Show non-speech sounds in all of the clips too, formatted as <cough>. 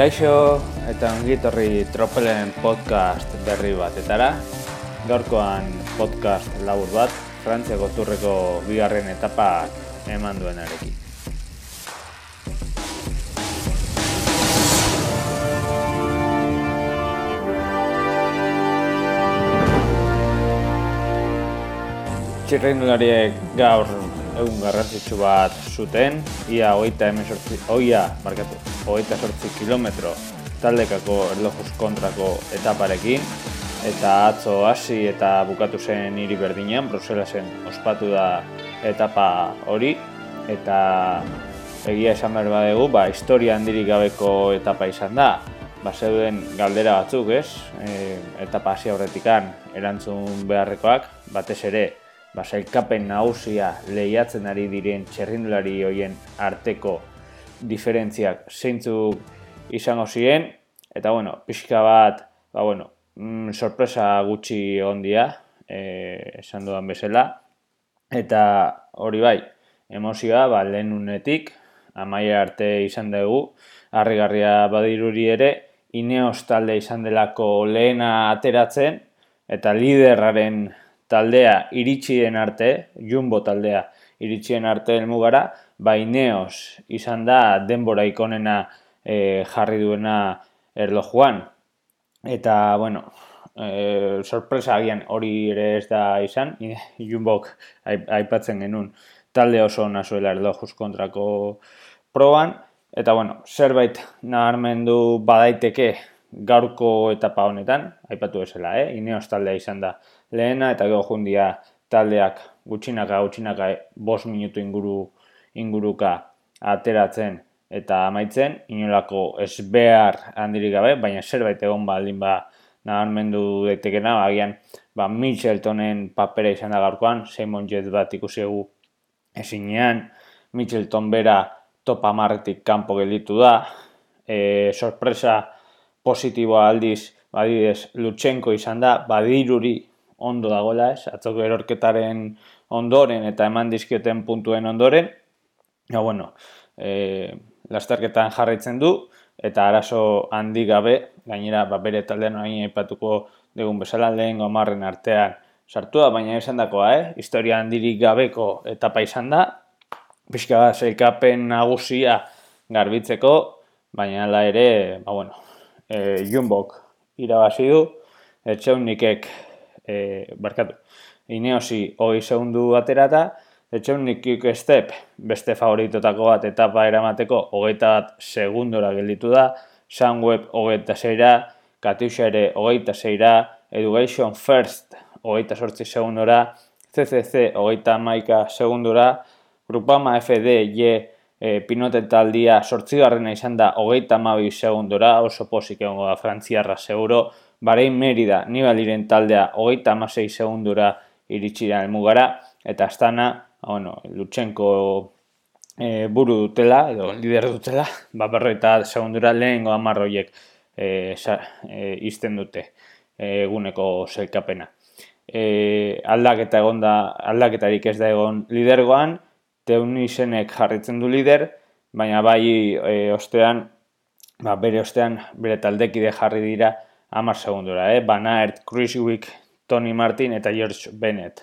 Kaixo eta ongitorri tropelen podcast berri batetara. Gaurkoan podcast labur bat, Frantziako turreko bigarren etapa eman duenarekin. Txirrindulariek gaur egun garrantzitsu bat zuten, ia hogeita emezortzi, oia, barkatu, hogeita sortzi kilometro taldekako erlojuz kontrako etaparekin, eta atzo hasi eta bukatu zen hiri berdinean, Bruselasen ospatu da etapa hori, eta egia esan behar badegu, ba, historia handirik gabeko etapa izan da, ba, zeuden galdera batzuk, ez? E, etapa hasi aurretikan erantzun beharrekoak, batez ere, ba, sailkapen nagusia lehiatzen ari diren txerrindulari hoien arteko diferentziak zeintzuk izango ziren, eta bueno, pixka bat, ba, bueno, mm, sorpresa gutxi ondia, e, esan dudan bezala, eta hori bai, emozioa, ba, lehen unetik, amaia arte izan dugu, harrigarria badiruri ere, Ineos talde izan delako lehena ateratzen, eta liderraren taldea iritsi den arte, Jumbo taldea iritsi den arte helmugara, baineos izan da denbora ikonena e, jarri duena erlojuan. Eta, bueno, e, sorpresa agian hori ere ez da izan, <laughs> Jumbok aipatzen genuen talde oso nazuela erlojuz kontrako proban, eta, bueno, zerbait naharmendu badaiteke gaurko etapa honetan, aipatu esela, eh? Ineos taldea izan da lehena eta gero jundia taldeak gutxinaka gutxinaka bost minutu inguru inguruka ateratzen eta amaitzen, inolako ez behar handirik gabe, baina zerbait egon baldin ba nabarmendu daitekena, agian ba, Mitcheltonen papera izan da gaurkoan, Simon Jet bat ikusi egu ezinean, Mitchelton bera topa marretik kanpo gelditu da, e, sorpresa positiboa aldiz, badidez, Lutsenko izan da, badiruri ondo dagoela, ez? Atzoko erorketaren ondoren eta eman dizkioten puntuen ondoren. Ja, bueno, e, lasterketan jarraitzen du eta arazo handi gabe, gainera ba, bere taldean hain aipatuko dugun bezala lehen gomarren artean sartua, baina esan dakoa, eh? historia handirik gabeko etapa izan da, pixka zeikapen nagusia garbitzeko, baina ala ere, ba, bueno, e, Jumbok irabazi du, etxeunikek e, barkatu, ineosi hoi segundu aterata, etxeunik step beste favoritotako bat etapa eramateko hogeita bat segundora gelditu da, Sunweb hogeita zeira, Katusha ere hogeita zeira, Education First hogeita sortzi segundora, CCC hogeita maika segundora, Grupama FD y e, pinoten taldia sortzigarrena izan da hogeita mabi segundora, oso posik egongo da frantziarra seguro, Barein Merida, Nibaliren taldea, hogeita amasei segundura iritsira elmugara, eta astana, bueno, Lutsenko e, buru dutela, edo lider dutela, <laughs> ba, berroita segundura lehengo amarroiek e, e, izten dute e, eguneko zelkapena. E, aldaketa egon da, aldaketarik ez da egon lidergoan, teunisenek jarritzen du lider, baina bai e, ostean, ba, bere ostean, bere taldekide jarri dira, amar segundura, eh? Banaert, Cruisewick, Tony Martin eta George Bennett.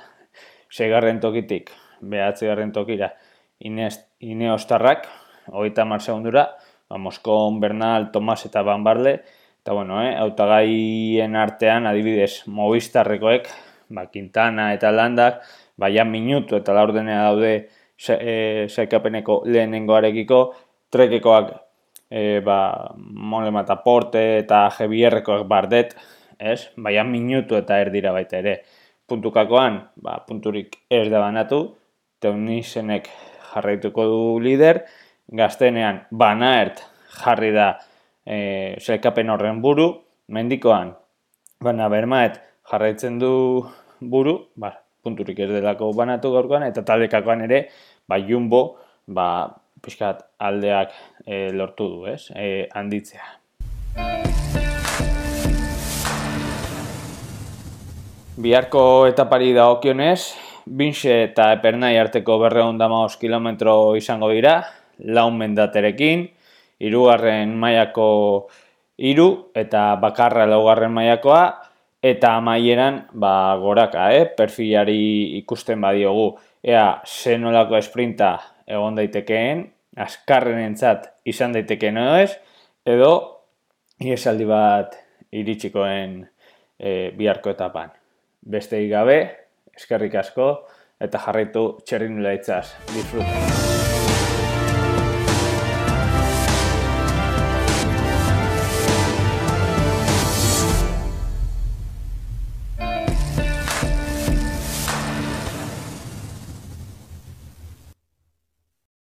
Segarren tokitik, behatze garren tokira, Ineostarrak, hogeita amar segundura, ba, Moskon, Bernal, Tomas eta Van Barle, eta bueno, eh? autagaien artean, adibidez, Movistarrekoek, ba, Quintana eta Landak, baina minutu eta laurdenea daude saikapeneko e, lehenengoarekiko, trekekoak e, ba, mole mataporte eta jebierrekoak bardet, ez? Baina minutu eta erdira baita ere. Puntukakoan, ba, punturik ez da banatu, teunizenek jarraituko du lider, gaztenean banaert jarri da e, zelkapen horren buru, mendikoan, baina bermaet jarraitzen du buru, ba, punturik ez delako banatu gaurkoan, eta taldekakoan ere, ba, jumbo, ba, pixkat aldeak e, lortu du, ez? E, handitzea. Biharko etapari da okionez, Binxe eta Epernai arteko berreun damaoz kilometro izango dira, laun mendaterekin, irugarren mailako iru eta bakarra laugarren mailakoa eta amaieran ba, goraka, eh? perfilari ikusten badiogu ea zenolako esprinta egon daitekeen, askarren entzat izan daitekeen ez, edo iesaldi bat iritsikoen e, biharko etapan. Beste gabe, eskerrik asko, eta jarraitu txerrin leitzaz. Disfruta!